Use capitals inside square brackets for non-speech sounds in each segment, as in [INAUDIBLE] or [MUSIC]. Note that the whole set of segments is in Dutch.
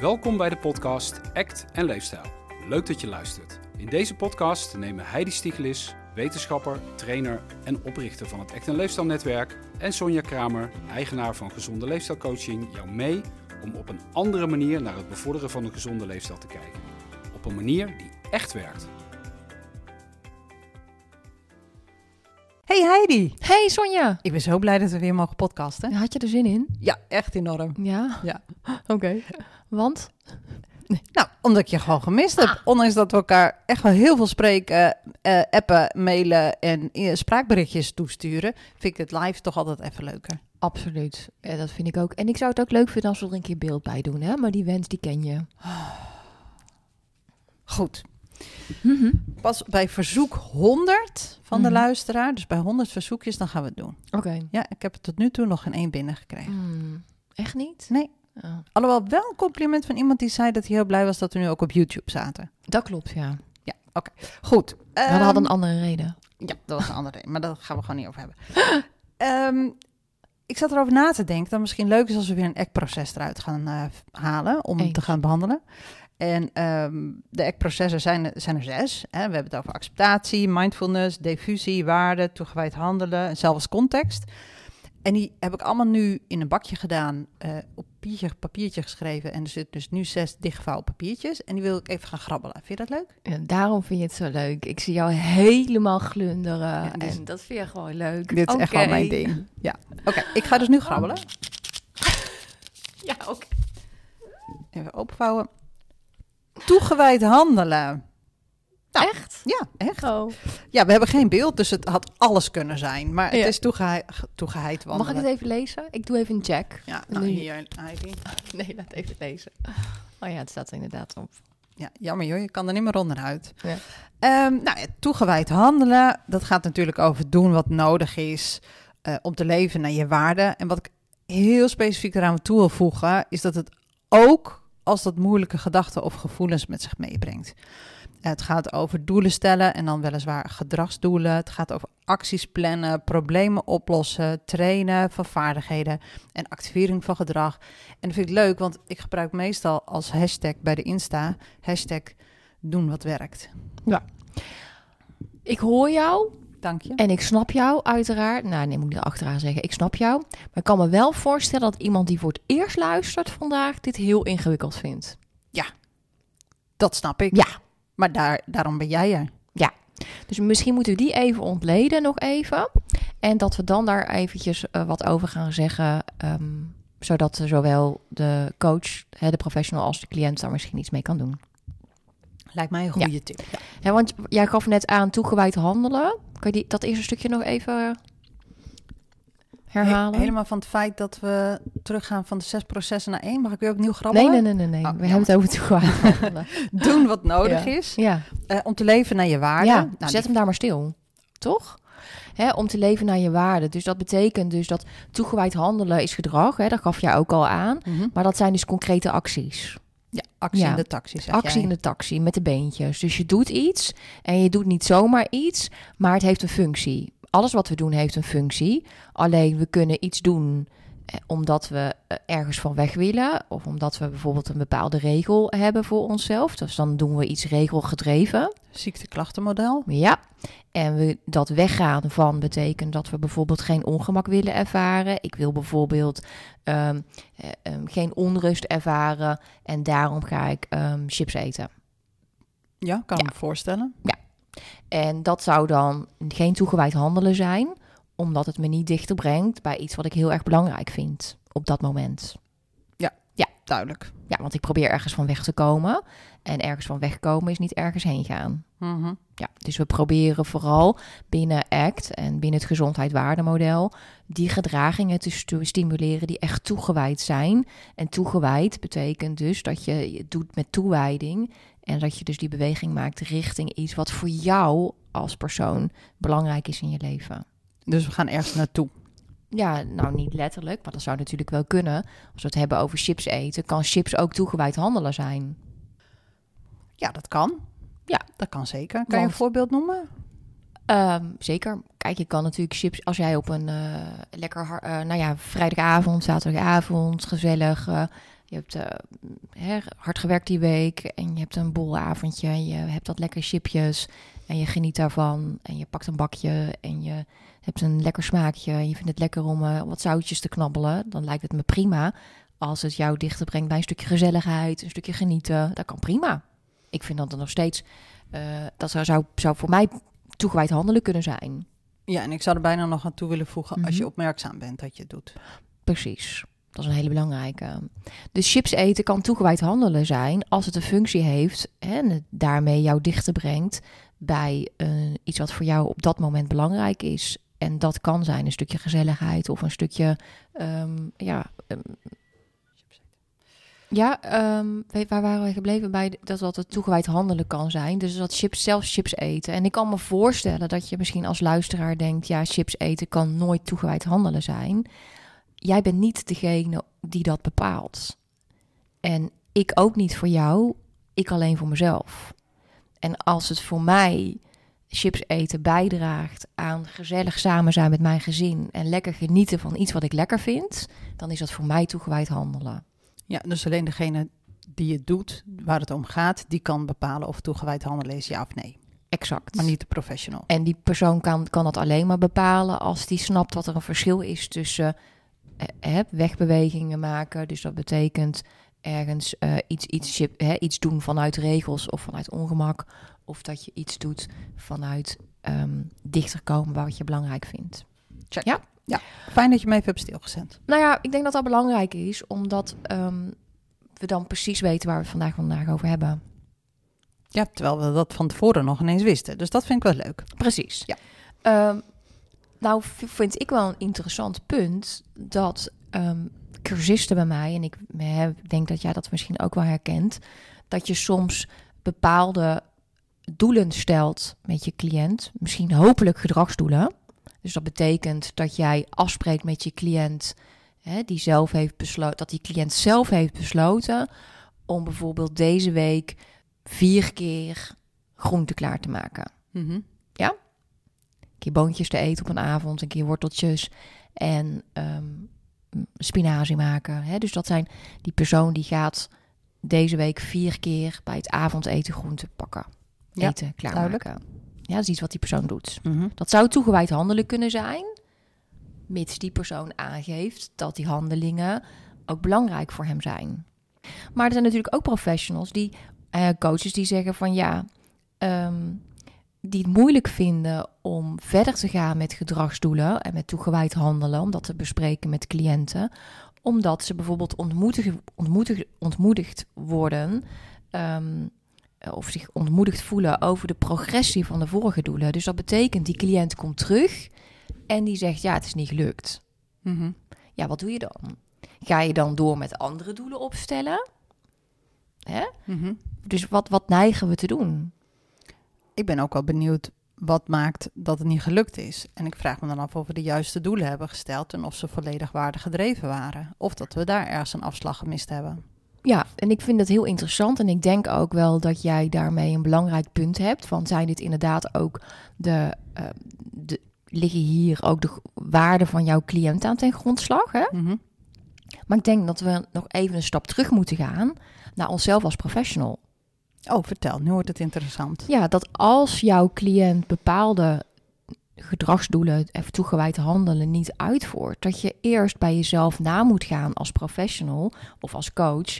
Welkom bij de podcast Act en Leefstijl. Leuk dat je luistert. In deze podcast nemen Heidi Stiegelis, wetenschapper, trainer en oprichter van het Act en Leefstijl Netwerk, en Sonja Kramer, eigenaar van Gezonde Leefstijlcoaching, jou mee om op een andere manier naar het bevorderen van een gezonde leefstijl te kijken. Op een manier die echt werkt. Hey Heidi, Hey Sonja! ik ben zo blij dat we weer mogen podcasten. Had je er zin in? Ja, echt enorm. Ja? Ja. Oké. Want? [LAUGHS] Nou, omdat ik je gewoon gemist heb. Ondanks dat we elkaar echt wel heel veel spreken, eh, appen, mailen en eh, spraakberichtjes toesturen, vind ik dit live toch altijd even leuker. Absoluut. Ja, dat vind ik ook. En ik zou het ook leuk vinden als we er een keer beeld bij doen, hè? Maar die wens, die ken je. [SIGHS] Goed. Pas bij verzoek 100 van de Mhm. luisteraar, dus bij 100 verzoekjes, dan gaan we het doen. Oké. Ja, ik heb er tot nu toe nog geen één binnengekregen. Hmm, echt niet? Nee. Alhoewel wel een compliment van iemand die zei dat hij heel blij was dat we nu ook op YouTube zaten. dat klopt, ja. Ja, oké. Goed. We hadden Ehm, een andere reden. Ja, dat was een andere reden, maar daar gaan we gewoon niet over hebben. [LAUGHS] Ehm, ik zat erover na te denken dat misschien leuk is als we weer een ECK-proces eruit gaan eh, halen om Eens. te gaan behandelen. En ehm, de ECK-processen zijn, er- zijn er zes. Hè. We hebben het over acceptatie, mindfulness, diffusie, waarde, toegewijd handelen en zelf als context. En die heb ik allemaal nu in een bakje gedaan, eh, op papiertje, papiertje geschreven. En er zitten dus nu zes dichtgevouwen papiertjes. En die wil ik even gaan grabbelen. Vind je dat leuk? Ja, daarom vind je het zo leuk. Ik zie jou helemaal glunderen. Ja, en dat vind je gewoon leuk. Dit is echt wel mijn ding. Ja, oké. Ik ga dus nu grabbelen. [LAUGHS] Ja, oké. Even openvouwen. Toegewijd handelen. Nou, Echt? Ja, echt. Oh. Ja, we hebben geen beeld, dus het had alles kunnen zijn. Maar het Ja. is toegeheid, toegeheid Mag wandelen. ik het even lezen? Ik doe even een check. Ja, nou Nu- hier, Heidi. [LAUGHS] Nee, laat even lezen. Oh ja, het staat er inderdaad op. Ja, jammer joh, je kan er niet meer onderuit. Ja. Ehm, nou ja, toegewijd handelen, dat gaat natuurlijk over doen wat nodig is eh, om te leven naar je waarden. En wat ik heel specifiek eraan toe wil voegen, is dat het ook als dat moeilijke gedachten of gevoelens met zich meebrengt. Het gaat over doelen stellen en dan weliswaar gedragsdoelen. Het gaat over acties plannen, problemen oplossen, trainen van vaardigheden en activering van gedrag. En dat vind ik leuk, want ik gebruik meestal als hashtag bij de Insta, hashtag doen wat werkt. Ik hoor jou Dank je. en ik snap jou uiteraard. Nou, nee, moet ik er achteraan zeggen. Ik snap jou. Maar ik kan me wel voorstellen dat iemand die voor het eerst luistert vandaag dit heel ingewikkeld vindt. Dat snap ik. Ja. Maar daar, daarom ben jij er. Dus misschien moeten we die even ontleden nog even. En dat we dan daar eventjes eh, wat over gaan zeggen. ehm, zodat zowel de coach, hè, de professional als de cliënt daar misschien iets mee kan doen. Lijkt mij een goede tip. Ja. Want jij gaf net aan toegewijd handelen. Kan je die, dat eerste stukje nog even herhalen? He- helemaal van het feit dat we teruggaan van de zes processen naar één. Mag ik weer opnieuw grabbelen? Nee, nee, nee, nee. nee. Oh, we hebben het over toegewijd handelen. [LAUGHS] [LAUGHS] Doen wat nodig Ja. is ja, eh, om te leven naar je waarden. ja Nou, zet hem daar maar stil. Toch? Om te leven naar je waarden. Dus dat betekent dus dat toegewijd handelen is gedrag. Hè, dat gaf jij ook al aan. Mhm. Maar dat zijn dus concrete acties. Ja, actie Ja. in de taxi, zeg Actie jij. in de taxi met de beentjes. Dus je doet iets en je doet niet zomaar iets, maar het heeft een functie. Alles wat we doen heeft een functie. Alleen we kunnen iets doen eh, omdat we eh, ergens van weg willen. Of omdat we bijvoorbeeld een bepaalde regel hebben voor onszelf. Dus dan doen we iets regelgedreven. Ziekteklachtenmodel. Ja. En we, dat weggaan van betekent dat we bijvoorbeeld geen ongemak willen ervaren. Ik wil bijvoorbeeld ehm, eh, ehm, geen onrust ervaren. En daarom ga ik ehm, chips eten. Ja, kan Ja. me voorstellen. En dat zou dan geen toegewijd handelen zijn, omdat het me niet dichter brengt bij iets wat ik heel erg belangrijk vind op dat moment. Duidelijk. Ja, want ik probeer ergens van weg te komen. En ergens van wegkomen is niet ergens heen gaan. Mhm. Ja, dus we proberen vooral binnen ACT en binnen het gezondheid-waardemodel die gedragingen te stu- stimuleren die echt toegewijd zijn. En toegewijd betekent dus dat je het doet met toewijding en dat je dus die beweging maakt richting iets wat voor jou als persoon belangrijk is in je leven. Dus we gaan ergens naartoe. Ja, nou niet letterlijk, maar dat zou natuurlijk wel kunnen. Als we het hebben over chips eten, kan chips ook toegewijd handelen zijn. Ja, dat kan. Ja. Dat kan zeker. Kan je een voorbeeld noemen? Ehm, zeker. Kijk, je kan natuurlijk chips als jij op een eh, lekker, eh, nou ja, vrijdagavond, zaterdagavond, gezellig, eh, je hebt eh, hè, hard gewerkt die week en je hebt een boelavondje en je hebt wat lekker chipjes en je geniet daarvan en je pakt een bakje en je hebt een lekker smaakje en je vindt het lekker om eh, wat zoutjes te knabbelen, dan lijkt het me prima als het jou dichter brengt bij een stukje gezelligheid, een stukje genieten. Dat kan prima. Ik vind dat er nog steeds, eh, dat zou, zou, zou voor mij toegewijd handelen kunnen zijn. Ja, en ik zou er bijna nog aan toe willen voegen als je Mhm. opmerkzaam bent dat je het doet. Precies. Dat is een hele belangrijke. Dus chips eten kan toegewijd handelen zijn als het een functie heeft en daarmee jou dichter brengt bij eh, iets wat voor jou op dat moment belangrijk is. En dat kan zijn een stukje gezelligheid of een stukje, ehm, ja, ehm, ja, ehm, waar waren we gebleven bij dat dat het toegewijd handelen kan zijn. Dus dat chips zelfs chips eten. En ik kan me voorstellen dat je misschien als luisteraar denkt, ja, chips eten kan nooit toegewijd handelen zijn jij bent niet degene die dat bepaalt. En ik ook niet voor jou, ik alleen voor mezelf. En als het voor mij chips eten bijdraagt aan gezellig samen zijn met mijn gezin en lekker genieten van iets wat ik lekker vind, dan is dat voor mij toegewijd handelen. Ja, dus alleen degene die het doet, waar het om gaat, die kan bepalen of toegewijd handelen is ja of nee. Exact. Maar niet de professional. En die persoon kan, kan dat alleen maar bepalen als die snapt wat er een verschil is tussen eh, hè, wegbewegingen maken. Dus dat betekent ergens eh, iets, iets, hè, iets doen vanuit regels of vanuit ongemak. Of dat je iets doet vanuit ehm, dichter komen waar wat je belangrijk vindt. Fijn dat je me even hebt stilgezet. Nou ja, ik denk dat dat belangrijk is, omdat ehm, we dan precies weten waar we het vandaag, vandaag over hebben. Ja, terwijl we dat van tevoren nog ineens wisten. Dus dat vind ik wel leuk. Precies. Ja. Ehm, nou, vind ik wel een interessant punt dat ehm, cursisten bij mij, en ik denk dat jij dat misschien ook wel herkent, dat je soms bepaalde doelen stelt met je cliënt, misschien hopelijk gedragsdoelen. Dus dat betekent dat jij afspreekt met je cliënt, die zelf heeft besloten, dat die cliënt zelf heeft besloten om bijvoorbeeld deze week vier keer groente klaar te maken Mhm. een keer boontjes te eten op een avond, een keer worteltjes en ehm, spinazie maken. Hè? Dus dat zijn die persoon die gaat deze week vier keer bij het avondeten groente pakken. Ja, eten klaarmaken. Ja, dat is iets wat die persoon doet. Mhm. Dat zou toegewijd handelen kunnen zijn, mits die persoon aangeeft dat die handelingen ook belangrijk voor hem zijn. Maar er zijn natuurlijk ook professionals die, eh, coaches die zeggen van ja, ehm, die het moeilijk vinden om verder te gaan met gedragsdoelen en met toegewijd handelen, om dat te bespreken met cliënten, omdat ze bijvoorbeeld ontmoetig, ontmoedigd worden. ehm, of zich ontmoedigd voelen over de progressie van de vorige doelen. Dus dat betekent, die cliënt komt terug en die zegt, ja, het is niet gelukt. Mhm. Ja, wat doe je dan? Ga je dan door met andere doelen opstellen? Hè? Mhm. Dus wat, wat neigen we te doen? Ik ben ook wel benieuwd wat maakt dat het niet gelukt is. En ik vraag me dan af of we de juiste doelen hebben gesteld en of ze volledig waardig gedreven waren. Of dat we daar ergens een afslag gemist hebben. Ja, en ik vind het heel interessant. En ik denk ook wel dat jij daarmee een belangrijk punt hebt. Van zijn dit inderdaad ook de, eh, de liggen hier ook de waarden van jouw cliënt aan ten grondslag? Hè? Mhm. Maar ik denk dat we nog even een stap terug moeten gaan naar onszelf als professional. Oh, vertel, nu wordt het interessant. Ja, dat als jouw cliënt bepaalde gedragsdoelen, even toegewijd handelen, niet uitvoert, dat je eerst bij jezelf na moet gaan als professional of als coach.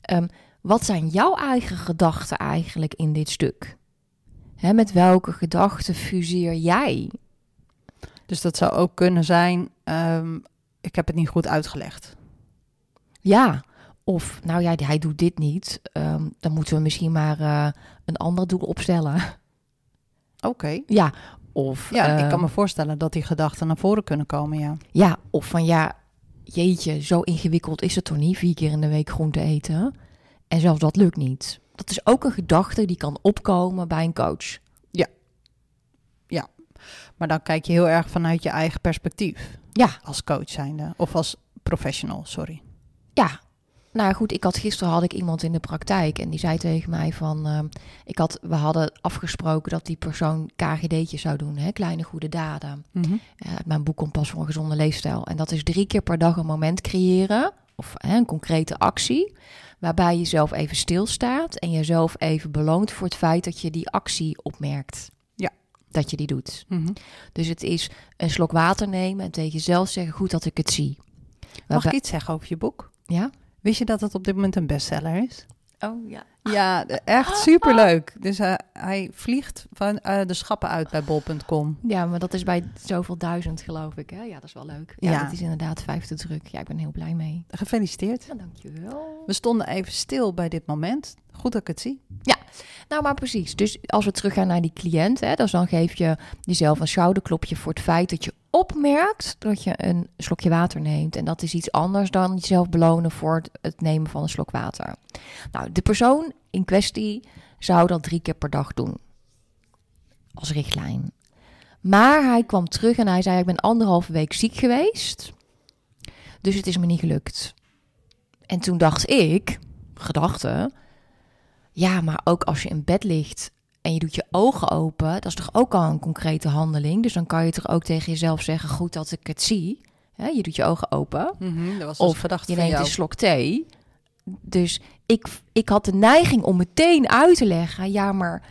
Ehm, wat zijn jouw eigen gedachten eigenlijk in dit stuk? Hè, met welke gedachten fuseer jij? Dus dat zou ook kunnen zijn, ehm, ik heb het niet goed uitgelegd. Ja, of nou ja, hij doet dit niet. ehm, dan moeten we misschien maar eh, een ander doel opstellen. [LAUGHS] Oké. ja, of Ja, ik ehm, kan me voorstellen dat die gedachten naar voren kunnen komen, ja. Ja, of van ja, jeetje, zo ingewikkeld is het toch niet, vier keer in de week groente eten. En zelfs dat lukt niet. Dat is ook een gedachte die kan opkomen bij een coach. Maar dan kijk je heel erg vanuit je eigen perspectief. Ja. Als coach zijnde. Of als professional, sorry. Ja, nou goed, ik had gisteren had ik iemand in de praktijk en die zei tegen mij van, ehm, ik had, we hadden afgesproken dat die persoon KGD'tjes zou doen, hè, kleine goede daden. Mhm. Eh, mijn boek Kompas voor een gezonde leefstijl. En dat is drie keer per dag een moment creëren of hè, een concrete actie, waarbij je zelf even stilstaat en jezelf even beloont voor het feit dat je die actie opmerkt. Ja. Dat je die doet. Mhm. Dus het is een slok water nemen en tegen jezelf zeggen: goed dat ik het zie. Mag Waarbij- ik iets zeggen over je boek? Ja? Wist je dat het op dit moment een bestseller is? Oh ja. Ja, echt superleuk. Dus eh, hij vliegt van eh, de schappen uit bij bol.com. Ja, maar dat is bij zoveel duizend, geloof ik. Hè? Ja, dat is wel leuk. Ja, Ja. dat is inderdaad vijfde druk. Ja, ik ben heel blij mee. Gefeliciteerd. Ja, dankjewel. We stonden even stil bij dit moment. Goed dat ik het zie. Nou, maar precies. Dus als we teruggaan naar die cliënt, hè, dus dan geef je jezelf een schouderklopje voor het feit dat je opmerkt dat je een slokje water neemt. En dat is iets anders dan jezelf belonen voor het, nemen van een slok water. Nou, de persoon in kwestie zou dat drie keer per dag doen. Als richtlijn. Maar hij kwam terug en hij zei: Ik ben anderhalve week ziek geweest. Dus het is me niet gelukt. En toen dacht ik, gedachte, ja, maar ook als je in bed ligt en je doet je ogen open, dat is toch ook al een concrete handeling. Dus dan kan je toch ook tegen jezelf zeggen: Goed dat ik het zie. Hè, je doet je ogen open. Dat was Of Je neemt jou. een slok thee. Dus ik, ik had de neiging om meteen uit te leggen: ja, maar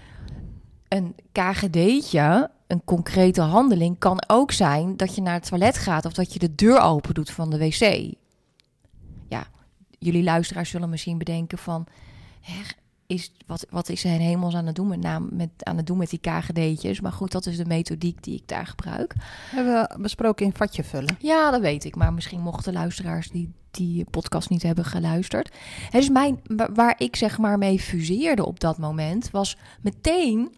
een KGD'tje, een concrete handeling, kan ook zijn dat je naar het toilet gaat of dat je de deur open doet van de wc. Ja, jullie luisteraars zullen misschien bedenken van. Hè, is, wat, wat is hij in hemels aan het doen met, naam, met, aan het doen met die KGD'tjes? Maar goed, dat is de methodiek die ik daar gebruik. Hebben we besproken in vatje vullen. Ja, dat weet ik. Maar misschien mochten luisteraars die die podcast niet hebben geluisterd. Het is mijn, wa- waar ik zeg maar mee fuseerde op dat moment, was meteen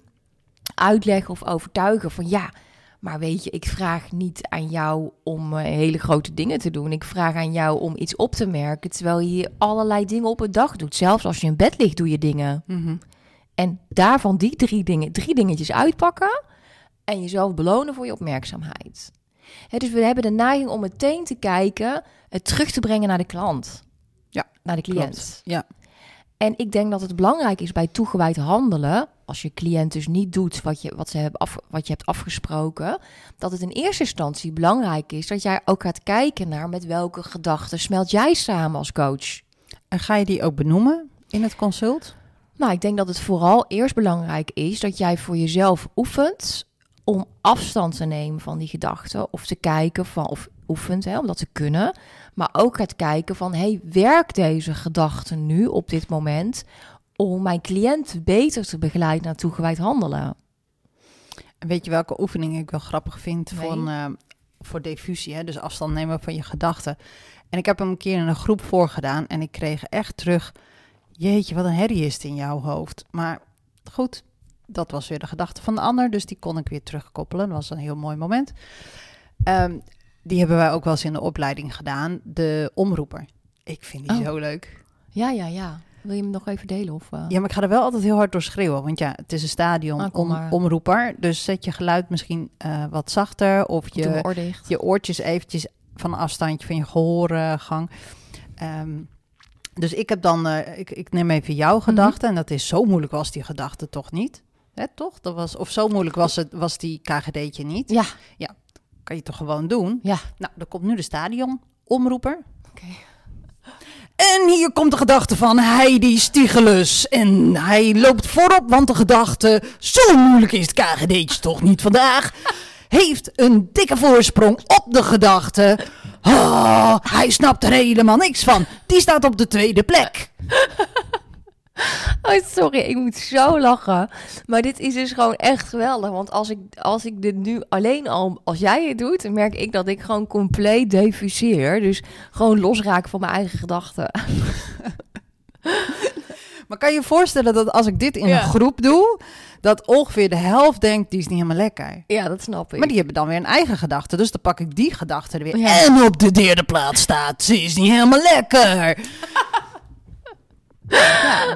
uitleggen of overtuigen van ja, maar weet je, ik vraag niet aan jou om eh, hele grote dingen te doen. Ik vraag aan jou om iets op te merken, terwijl je allerlei dingen op een dag doet. Zelfs als je in bed ligt, doe je dingen. En daarvan die drie dingen, drie dingetjes uitpakken en jezelf belonen voor je opmerkzaamheid. Dus we hebben de neiging om meteen te kijken, het terug te brengen naar de klant. Ja, naar de cliënt. klopt. Ja. En ik denk dat het belangrijk is bij toegewijd handelen, als je cliënt dus niet doet wat je, wat ze hebben af, wat je hebt afgesproken, dat het in eerste instantie belangrijk is dat jij ook gaat kijken naar met welke gedachten smelt jij samen als coach. En ga je die ook benoemen in het consult? Nou, ik denk dat het vooral eerst belangrijk is dat jij voor jezelf oefent om afstand te nemen van die gedachten. Of te kijken van, of oefent hè, om dat te kunnen. Maar ook gaat kijken van, hey, werkt deze gedachte nu op dit moment om mijn cliënt beter te begeleiden naar toegewijd handelen? En weet je welke oefening ik wel grappig vind Nee. van, eh, voor diffusie? Hè? Dus afstand nemen van je gedachten. En ik heb hem een keer in een groep voorgedaan en ik kreeg echt terug... Jeetje, wat een herrie is het in jouw hoofd. Maar goed, dat was weer de gedachte van de ander. Dus die kon ik weer terugkoppelen. Dat was een heel mooi moment. Ehm, die hebben wij ook wel eens in de opleiding gedaan. De omroeper. Ik vind die Oh. zo leuk. Ja, ja, ja. Wil je hem nog even delen? Of, eh? Ja, maar ik ga er wel altijd heel hard door schreeuwen. Want ja, het is een stadion Ah, om, omroeper. Dus zet je geluid misschien eh, wat zachter. Of je, oor je oortjes eventjes van een afstandje van je gehoorgang. Ehm, dus ik heb dan, eh, ik, ik neem even jouw Mhm. gedachte. En dat is zo moeilijk was die gedachte toch niet? Hè, toch? Dat was, of zo moeilijk was, het, was die KGD'tje niet? Ja, Kan je toch gewoon doen? ja. Nou, dan komt nu de stadion omroeper. Oké. En hier komt de gedachte van Heidi Stiegelus. En hij loopt voorop, want de gedachte, zo moeilijk is het KGD'tje toch niet vandaag, [LAUGHS] heeft een dikke voorsprong op de gedachte. Oh, hij snapt er helemaal niks van. Die staat op de tweede plek. [LAUGHS] [LAUGHS] Oh, sorry, ik moet zo lachen. Maar dit is dus gewoon echt geweldig. Want als ik, als ik dit nu alleen al, als jij het doet, merk ik dat ik gewoon compleet defuseer. Dus gewoon losraak van mijn eigen gedachten. [LAUGHS] Maar kan je je voorstellen dat als ik dit in Ja. een groep doe, dat ongeveer de helft denkt, die is niet helemaal lekker. Ja, dat snap ik. Maar die hebben dan weer een eigen gedachte. Dus dan pak ik die gedachte er weer. Ja. En op de derde plaats staat, ze is niet helemaal lekker. [LAUGHS]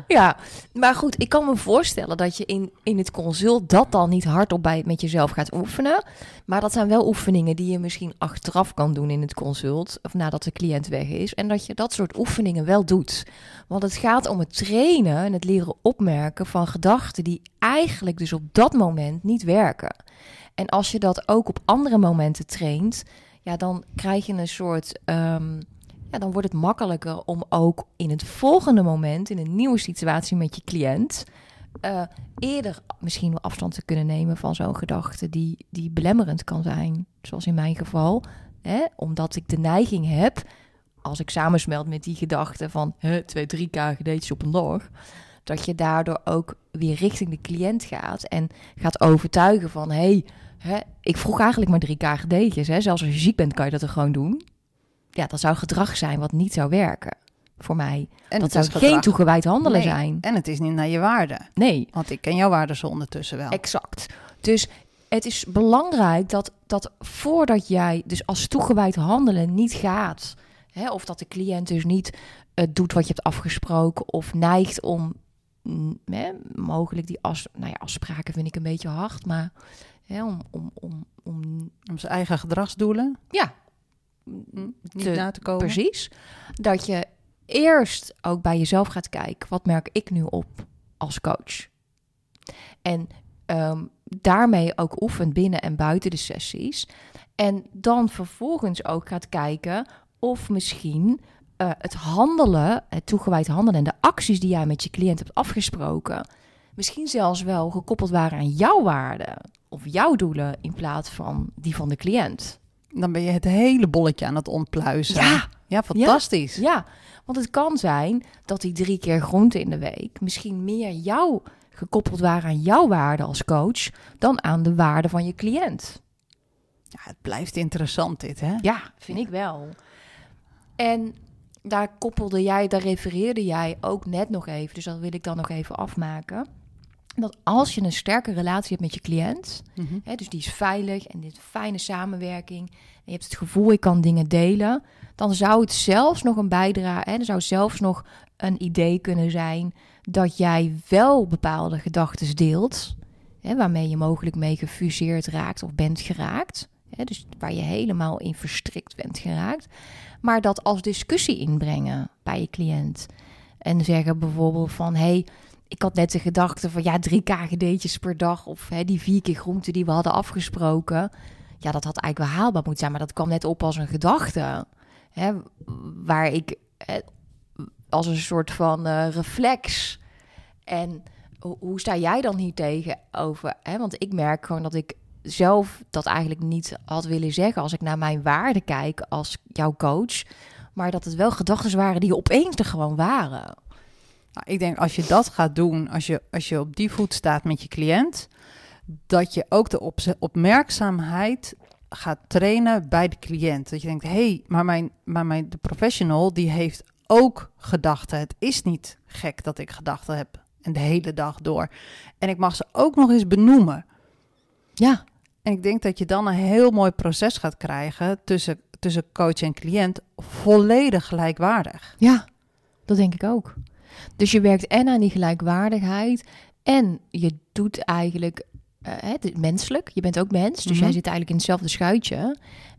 Ja, maar goed, ik kan me voorstellen dat je in, in het consult dat dan niet hardop bij met jezelf gaat oefenen. Maar dat zijn wel oefeningen die je misschien achteraf kan doen in het consult. Of nadat de cliënt weg is. En dat je dat soort oefeningen wel doet. Want het gaat om het trainen en het leren opmerken van gedachten die eigenlijk dus op dat moment niet werken. En als je dat ook op andere momenten traint, ja, dan krijg je een soort. ehm, dan wordt het makkelijker om ook in het volgende moment, in een nieuwe situatie met je cliënt, eh, eerder misschien wel afstand te kunnen nemen van zo'n gedachte die, die belemmerend kan zijn. Zoals in mijn geval, hè, omdat ik de neiging heb, als ik samensmelt met die gedachte van twee, drie KGD'tjes op een dag, dat je daardoor ook weer richting de cliënt gaat en gaat overtuigen van hé, hey, ik vroeg eigenlijk maar drie KGD'tjes. Hè, zelfs als je ziek bent kan je dat er gewoon doen. Ja, dat zou gedrag zijn wat niet zou werken voor mij. En dat het zou geen toegewijd handelen Nee, zijn. En het is niet naar je waarde. Nee, Want ik ken jouw waarden zo ondertussen wel. exact. Dus het is belangrijk dat, dat voordat jij dus als toegewijd handelen niet gaat, hè, of dat de cliënt dus niet eh, doet wat je hebt afgesproken, of neigt om mm, hè, mogelijk die as, nou ja, afspraken vind ik een beetje hard, maar hè, om, om, om, om Om zijn eigen gedragsdoelen ja, Te- na te komen. Precies. Dat je eerst ook bij jezelf gaat kijken. Wat merk ik nu op als coach? En ehm, daarmee ook oefent binnen en buiten de sessies. En dan vervolgens ook gaat kijken of misschien eh, het handelen, het toegewijd handelen en de acties die jij met je cliënt hebt afgesproken, misschien zelfs wel gekoppeld waren aan jouw waarden of jouw doelen in plaats van die van de cliënt. Dan ben je het hele bolletje aan het ontpluizen. Ja, ja fantastisch. Ja, want het kan zijn dat die drie keer groente in de week misschien meer jou gekoppeld waren aan jouw waarde als coach dan aan de waarde van je cliënt. Ja, het blijft interessant dit, hè? Ja, vind ik wel. En daar koppelde jij, daar refereerde jij ook net nog even, dus dat wil ik dan nog even afmaken. Dat als je een sterke relatie hebt met je cliënt, Mhm. Hè, dus die is veilig en dit fijne samenwerking. En je hebt het gevoel, ik kan dingen delen. Dan zou het zelfs nog een bijdrage, hè, er zou zelfs nog een idee kunnen zijn dat jij wel bepaalde gedachten deelt, hè, waarmee je mogelijk mee gefuseerd raakt of bent geraakt. Hè, dus waar je helemaal in verstrikt bent geraakt. Maar dat als discussie inbrengen bij je cliënt. En zeggen bijvoorbeeld van, hey, ik had net de gedachte van ja, drie KGD'tjes per dag of hè, die vier keer groente die we hadden afgesproken. Ja, dat had eigenlijk wel haalbaar moeten zijn, maar dat kwam net op als een gedachte. Hè, waar ik eh, als een soort van eh, reflex. En hoe, sta jij dan hier tegenover? Hè? Want ik merk gewoon dat ik zelf dat eigenlijk niet had willen zeggen als ik naar mijn waarde kijk als jouw coach. Maar dat het wel gedachten waren die opeens er gewoon waren. Nou, ik denk als je dat gaat doen, als je, als je op die voet staat met je cliënt, dat je ook de opmerkzaamheid gaat trainen bij de cliënt. Dat je denkt, hé, hey, maar, mijn, maar mijn, de professional die heeft ook gedachten. Het is niet gek dat ik gedachten heb en de hele dag door. En ik mag ze ook nog eens benoemen. Ja, En ik denk dat je dan een heel mooi proces gaat krijgen tussen, tussen coach en cliënt, volledig gelijkwaardig. Ja, dat denk ik ook. Dus je werkt en aan die gelijkwaardigheid en je doet eigenlijk eh, het is menselijk. Je bent ook mens, dus Mhm. jij zit eigenlijk in hetzelfde schuitje.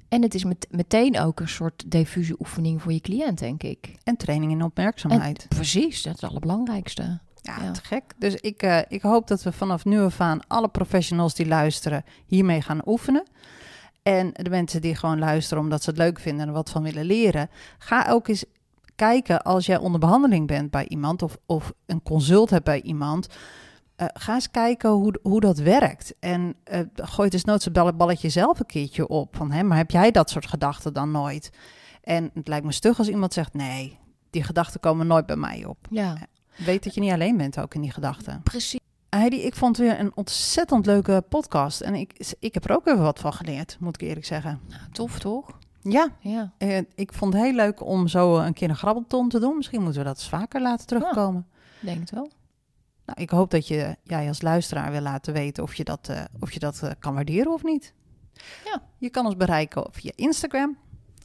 En het is met, meteen ook een soort diffuse oefening voor je cliënt, denk ik. En training in opmerkzaamheid. Precies, dat is het allerbelangrijkste. Ja, Ja. te gek. Dus ik, eh, ik hoop dat we vanaf nu af aan alle professionals die luisteren hiermee gaan oefenen. En de mensen die gewoon luisteren omdat ze het leuk vinden en wat van willen leren. Ga ook eens kijken als jij onder behandeling bent bij iemand of, of een consult hebt bij iemand. eh, ga eens kijken hoe, hoe dat werkt. En eh gooi dus nooit zo'n balletje zelf een keertje op. Van, hè, maar heb jij dat soort gedachten dan nooit? En het lijkt me stug als iemand zegt: nee, die gedachten komen nooit bij mij op. Ja, Weet dat je niet alleen bent ook in die gedachten. precies. Heidi, ik vond weer een ontzettend leuke podcast. En ik, ik heb er ook even wat van geleerd, moet ik eerlijk zeggen. Tof, toch? Ja, Ja. eh, ik vond het heel leuk om zo een keer een grabbelton te doen. Misschien moeten we dat eens vaker laten terugkomen. Ik denk het wel. Nou, ik hoop dat je jij als luisteraar wil laten weten of je dat, eh, of je dat eh, kan waarderen of niet. Ja. Je kan ons bereiken via Instagram,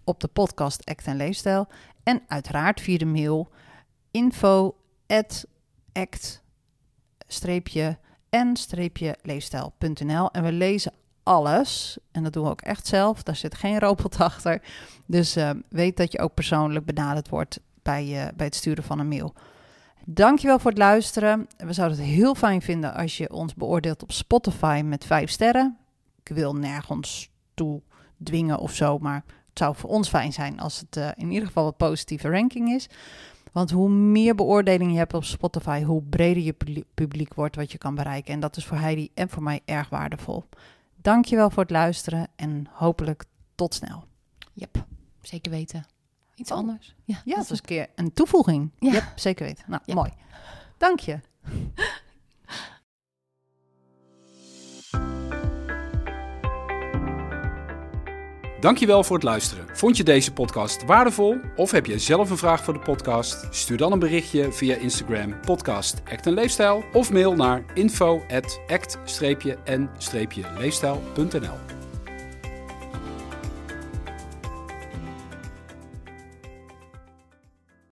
op de podcast Act en Leefstijl. En uiteraard via de mail info at act streepje en streepje leefstijl.nl. En we lezen alles. En dat doen we ook echt zelf. Daar zit geen robot [LAUGHS] achter. Dus eh, weet dat je ook persoonlijk benaderd wordt bij, eh, bij het sturen van een mail. Dankjewel voor het luisteren. We zouden het heel fijn vinden als je ons beoordeelt op Spotify met vijf sterren. Ik wil nergens toe dwingen of zo, maar het zou voor ons fijn zijn als het uh, in ieder geval een positieve ranking is. Want hoe meer beoordelingen je hebt op Spotify, hoe breder je publiek wordt wat je kan bereiken. En dat is voor Heidi en voor mij erg waardevol. Dankjewel voor het luisteren en hopelijk tot snel. Yep, zeker weten. Iets oh. anders. Ja, ja dat is een keer een toevoeging. Ja, yep, zeker weten. Nou, mooi. Dank je. Dankjewel voor het luisteren. Vond je deze podcast waardevol of heb je zelf een vraag voor de podcast? Stuur dan een berichtje via Instagram podcast Act en Leefstijl of mail naar info act-en-leefstijl.nl